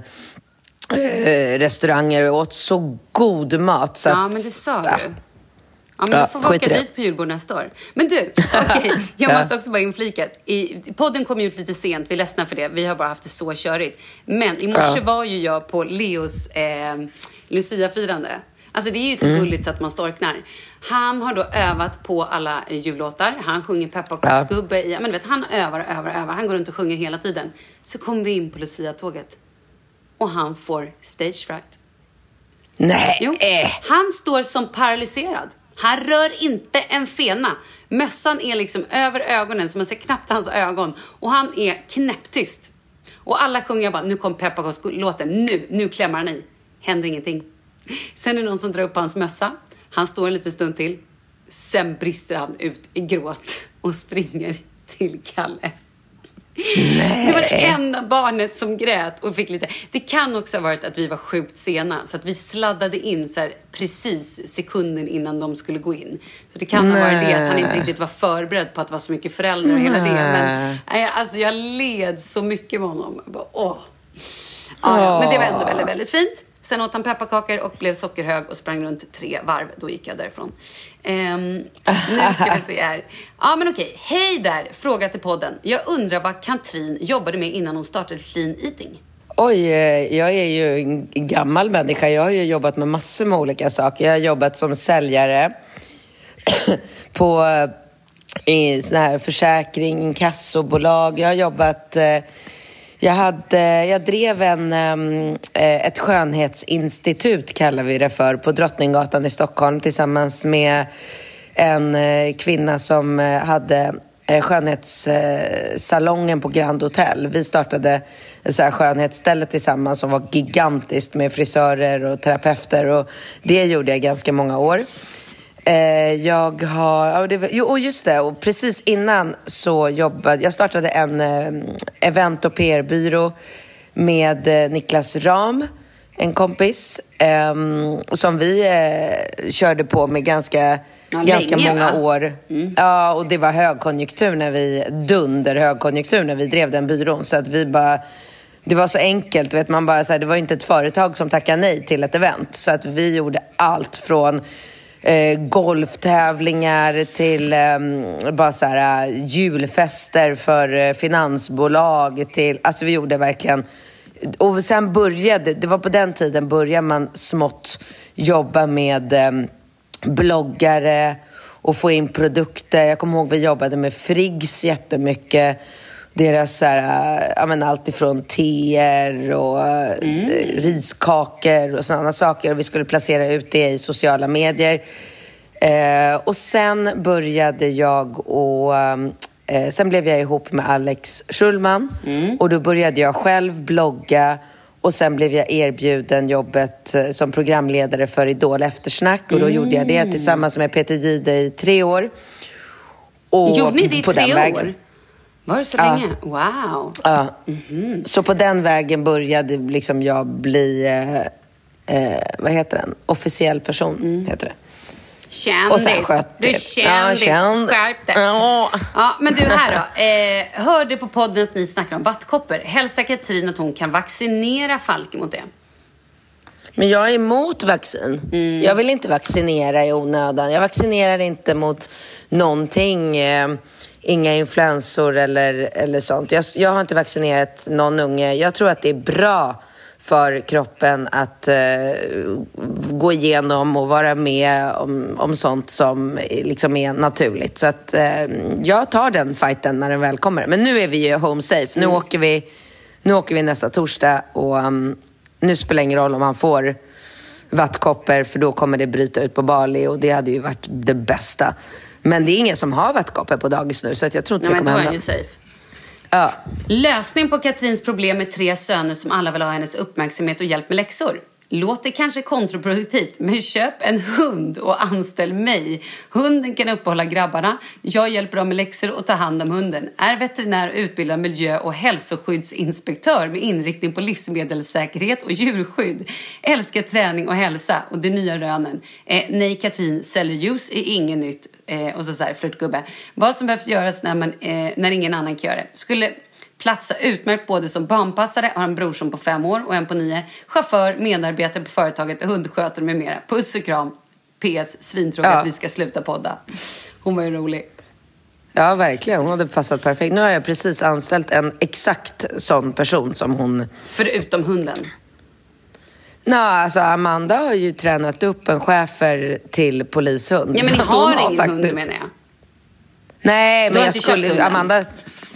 restauranger och åt så god mat. Så Ja, att, men det sa du. Ja, men Ja, då får vi åka det. dit på julbord nästa år. Men du, okej, (laughs) jag Ja. måste också bara inflika. I, podden kom ut lite sent, vi är ledsna för det. Vi har bara haft det så körigt. Men i morse Ja. var ju jag på Leos eh, Lucia-firande. Alltså det är ju så Mm. gulligt så att man storknar. Han har då övat på alla jullåtar. Han sjunger pepparkaksgubbe i, ja, men du vet, han övar och övar och övar. Han går runt och sjunger hela tiden. Så kom vi in på Lucia-tåget. Och han får stage fright. Nej, Jo. eh. Han står som paralyserad. Han rör inte en fena. Mössan är liksom över ögonen så man ser knappt hans ögon. Och han är knäpptyst. Och alla sjunger bara, nu kom pepparkakslåten, nu, nu klämmer han i. Händer ingenting. Sen är det någon som drar upp hans mössa. Han står en liten stund till. Sen brister han ut i gråt och springer till Kalle. Det var det enda barnet som grät och fick lite... Det kan också ha varit att vi var sjukt sena så att vi sladdade in så här precis sekunden innan de skulle gå in. Så det kan ha varit det att han inte Nej. riktigt var förberedd på att det var så mycket föräldrar och hela det. Men Nej. nej, alltså jag led så mycket med honom. Jag bara, åh. Ja, ja, men det var ändå väldigt, väldigt fint. Sen åt han pepparkakor och blev sockerhög och sprang runt tre varv. Då gick jag därifrån. Um, nu ska vi se här. Ja, men okej. Hej där! Fråga till podden. Jag undrar vad Katrin jobbade med innan hon startade Clean Eating. Oj, eh, jag är ju en gammal människa. Jag har ju jobbat med massor med olika saker. Jag har jobbat som säljare (coughs) på eh, i sån här försäkring, kassobolag. Jag har jobbat... Eh, jag, hade, jag drev en, ehm, eh, ett skönhetsinstitut, kallar vi det för, på Drottninggatan i Stockholm tillsammans med en eh, kvinna som eh, hade skönhetssalongen på Grand Hotel. Vi startade så här skönhetsställe tillsammans som var gigantiskt med frisörer och terapeuter och det gjorde jag ganska många år. Eh, jag har, det, jo, och just det, och precis innan så jobbade, jag startade en eh, event och PR-byrå med eh, Niklas Ram, en kompis, ehm, som vi körde på med ganska, Ja, ganska länge, många va? år. Ja, och det var högkonjunktur när vi, dunder högkonjunktur när vi drev den byrån. Så att vi bara, det var så enkelt, vet man bara så här, det var inte ett företag som tackade nej till ett event. Så att vi gjorde allt från eh, golftävlingar till eh, bara så här, eh, julfester för eh, finansbolag. Till, alltså vi gjorde verkligen... Och sen började, det var på den tiden började man smått jobba med eh, bloggare och få in produkter. Jag kommer ihåg vi jobbade med Friggs jättemycket deras så här, ja, men allt ifrån teer och mm. riskakor och sådana saker. Och vi skulle placera ut det i sociala medier. Eh, och sen började jag och eh, sen blev jag ihop med Alex Schulman mm. och då började jag själv blogga och sen blev jag erbjuden jobbet som programledare för Idol Eftersnack och då mm. gjorde jag det tillsammans med Peter Gide i tre år. Och Gjorde ni det i tre år? Var det så ja. länge? Wow! Ja. Mm -hmm. Så på den vägen började liksom jag bli, eh, eh, vad heter den, officiell person, mm. heter det. Kändis. Du är kändis. Ja, Skärp dig. Ja. ja, men du här då. Eh, hörde på podden att ni snackar om vattkoppor. Hälsa Katrin att hon kan vaccinera Falken mot det. Men jag är emot vaccin. Mm. Jag vill inte vaccinera i onödan. Jag vaccinerar inte mot någonting. Eh, inga influensor eller, eller sånt. Jag, jag har inte vaccinerat någon unge. Jag tror att det är bra för kroppen att eh, gå igenom och vara med om, om sånt som liksom är naturligt. Så att eh, jag tar den fighten när den väl kommer. Men nu är vi ju home safe. Nu, mm. åker, vi, nu åker vi nästa torsdag och um, nu spelar det ingen roll om man får vattkoppor för då kommer det bryta ut på Bali och det hade ju varit det bästa. Men det är ingen som har vattkoppor på dagis nu så att jag tror inte Nej, det kommer hända. då är han ju. Ja. Lösning på Katrins problem med tre söner som alla vill ha hennes uppmärksamhet och hjälp med läxor. Låter kanske kontraproduktivt, men köp en hund och anställ mig. Hunden kan uppehålla grabbarna, jag hjälper dem med läxor och tar hand om hunden. Är veterinär och utbildad miljö och hälsoskyddsinspektör med inriktning på livsmedelssäkerhet och djurskydd. Älskar träning och hälsa och de nya rönen. Eh, nej, Katrin, säljer juice är inget nytt. Eh, och så, så här, flörtgubbe. Vad som behövs göras när, man, eh, när ingen annan kan göra det. Skulle platsa utmärkt både som barnpassare, har en brorson på fem år och en på nio, chaufför, medarbetare på företaget, hundskötare med mera. Puss och kram. PS, svintråkigt ja. att vi ska sluta podda. Hon var ju rolig. Ja, verkligen. Hon hade passat perfekt. Nu har jag precis anställt en exakt sån person som hon... Förutom hunden? Nej, alltså Amanda har ju tränat upp en schäfer till polishund. Ja, men ni har ingen har faktiskt... hund menar jag. Nej, men jag skulle... Amanda...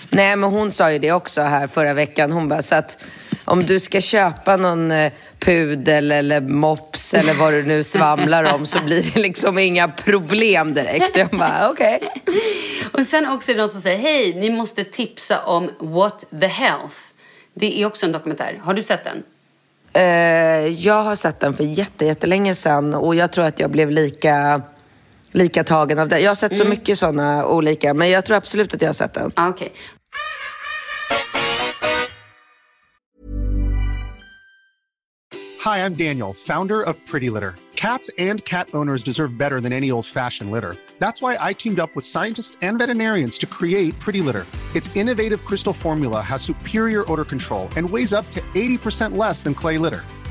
Nej, men hon sa ju det också här förra veckan. Hon bara, så att om du ska köpa någon eh, pudel eller mops eller vad du nu svamlar om så blir det liksom inga problem direkt. Jag bara, okej. Okay. Och sen också är det någon som säger, hej, ni måste tipsa om What the Health. Det är också en dokumentär. Har du sett den? Uh, jag har sett den för jättelänge sedan och jag tror att jag blev lika lika tagen av det. Jag har sett mm. så mycket sådana olika, men jag tror absolut att jag har sett den. Ah, okay. Hi, I'm Daniel, founder of Pretty Litter. Cats and cat owners deserve better than any old-fashioned litter. That's why I teamed up with scientists and veterinarians to create Pretty Litter. Its innovative crystal formula has superior odor control and weighs up to 80% less than clay litter.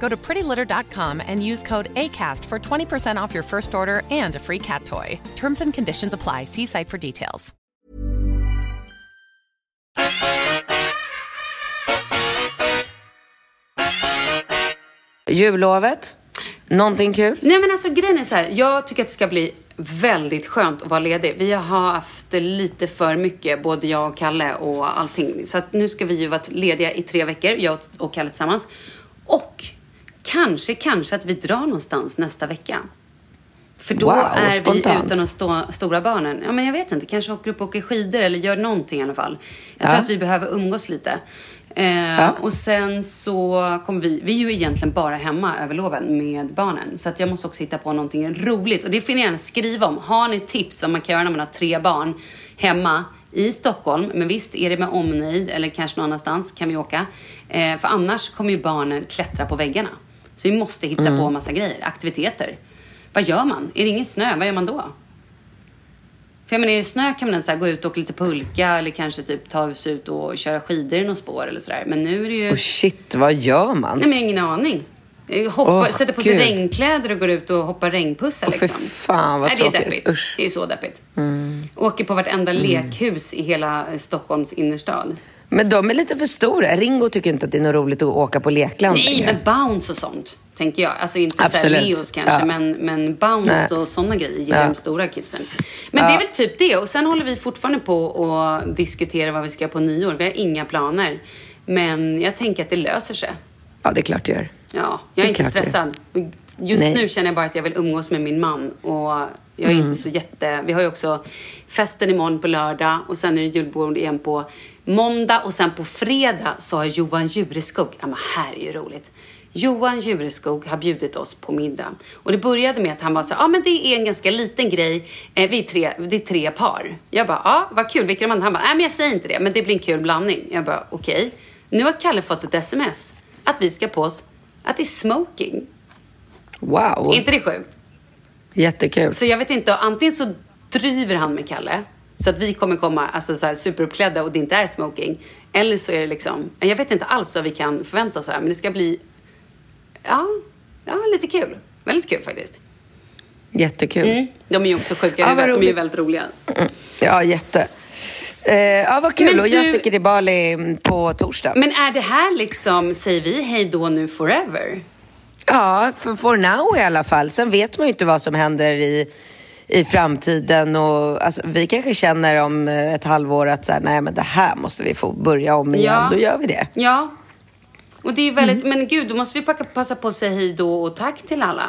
Go to prettylitter.com and use code ACAST for 20% off your first order and a free cat toy. Terms and conditions apply. See site for details. Jullovet? Någonting kul? Nej men alltså grejen är så här, jag tycker att det ska bli väldigt skönt att vara ledig. Vi har haft lite för mycket, både jag och Kalle och allting. Så att nu ska vi ju vara lediga i tre veckor, jag och Kalle tillsammans. Och kanske, kanske att vi drar någonstans nästa vecka. För då Wow, är spontant. vi utan de stå, stora barnen. Ja, men jag vet inte. Kanske åker upp och åker skidor eller gör någonting i alla fall. Jag tror Ja. att vi behöver umgås lite. Eh, Ja. Och sen så kommer vi... Vi är ju egentligen bara hemma över loven med barnen. Så att jag måste också hitta på någonting roligt. Och det får ni gärna skriva om. Har ni tips vad man kan göra när man har tre barn hemma i Stockholm? Men visst, är det med omnejd eller kanske någon annanstans kan vi åka. Eh, för annars kommer ju barnen klättra på väggarna. Så vi måste hitta Mm. på massa grejer, aktiviteter. Vad gör man? Är det ingen snö, vad gör man då? För jag menar, är det snö kan man så här gå ut och åka lite pulka eller kanske typ ta sig ut och köra skidor i någon spår eller sådär. Men nu är det ju... Och shit, vad gör man? Nej, men jag har ingen aning. Hoppa, Åh, sätter på sig Gud. regnkläder och går ut och hoppar regnpussar fy liksom. fan, vad Nej, det är tråkigt. deppigt. Usch. Det är så deppigt. Mm. Åker på vartenda Mm. lekhus i hela Stockholms innerstad. Men de är lite för stora. Ringo tycker inte att det är något roligt att åka på lekland Nej, längre. men bounce och sånt, tänker jag. Alltså inte Absolut. Leos kanske, Ja. men, men bounce Nej. och sådana grejer gillar Ja. de stora kidsen. Men Ja. det är väl typ det. Och sen håller vi fortfarande på att diskutera vad vi ska göra på nyår. Vi har inga planer. Men jag tänker att det löser sig. Ja, det är klart det gör. Ja, jag är är inte stressad. Just Nej. nu känner jag bara att jag vill umgås med min man. Och jag är Mm. inte så jätte... Vi har ju också festen imorgon på lördag och sen är det julbord igen på måndag och sen på fredag har Johan Jureskog, ja men här är ju roligt. Johan Jureskog har bjudit oss på middag. Och det började med att han var så ja ah, men det är en ganska liten grej, eh, vi är tre, det är tre par. Jag bara, ja vad kul, vilka är andra? Han bara, nej men jag säger inte det, men det blir en kul blandning. Jag bara, okej. Nu har Kalle fått ett sms att vi ska på oss att det är smoking. Wow. Är inte det sjukt? Jättekul. Så jag vet inte, antingen så driver han med Kalle så att vi kommer komma alltså, så här, superuppklädda och det inte är smoking. Eller så är det liksom, jag vet inte alls vad vi kan förvänta oss här men det ska bli, ja, ja lite kul. Väldigt kul faktiskt. Jättekul. Mm. De är ju också sjuka i Ja, huvudet, de är ju väldigt roliga. Ja, jätte. Eh, ja, vad kul. Men Och jag du- sticker till Bali mm, på torsdag. Men är det här liksom, säger vi hej då nu forever? Ja, för for now i alla fall. Sen vet man ju inte vad som händer i, i framtiden. Och, alltså, vi kanske känner om eh, ett halvår att så här, nej, men det här måste vi få börja om igen. Ja. Då gör vi det. Ja. Och det är väldigt, Mm. men gud, då måste vi passa på att säga hej då och tack till alla.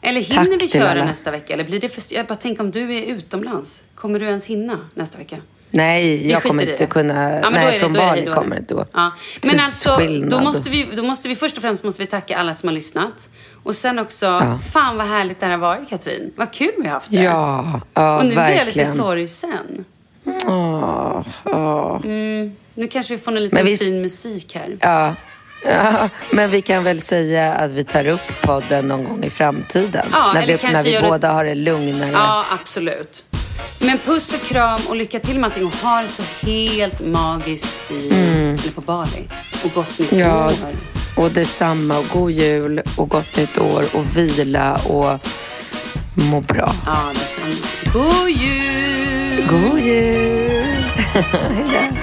Eller Tack hinner vi till köra alla. nästa vecka? Eller blir det för, jag bara tänker om du är utomlands, kommer du ens hinna nästa vecka? Nej, jag kommer inte kunna... Ja, nej, det- från Bali kommer det inte gå. Ja. Men alltså, då måste, vi, då måste vi först och främst måste vi tacka alla som har lyssnat. Och sen också, Ja. fan vad härligt det här har varit Katrin. Vad kul vi har haft det. Ja, ja och nu blir jag lite verkligen. sorgsen. Åh, åh. Mm, nu kanske vi får en liten vi- fin musik här. Ja. Ja, men vi kan väl säga att vi tar upp podden någon gång i framtiden. Ja, när vi, när vi gör det- båda har det lugnare. Ja, absolut. Men puss och kram och lycka till med allting och ha det så helt magiskt i, Mm. eller på Bali. Och gott nytt Ja, år. och detsamma. Och god jul och gott nytt år och vila och må bra. Ja, detsamma. God jul! God jul! (laughs)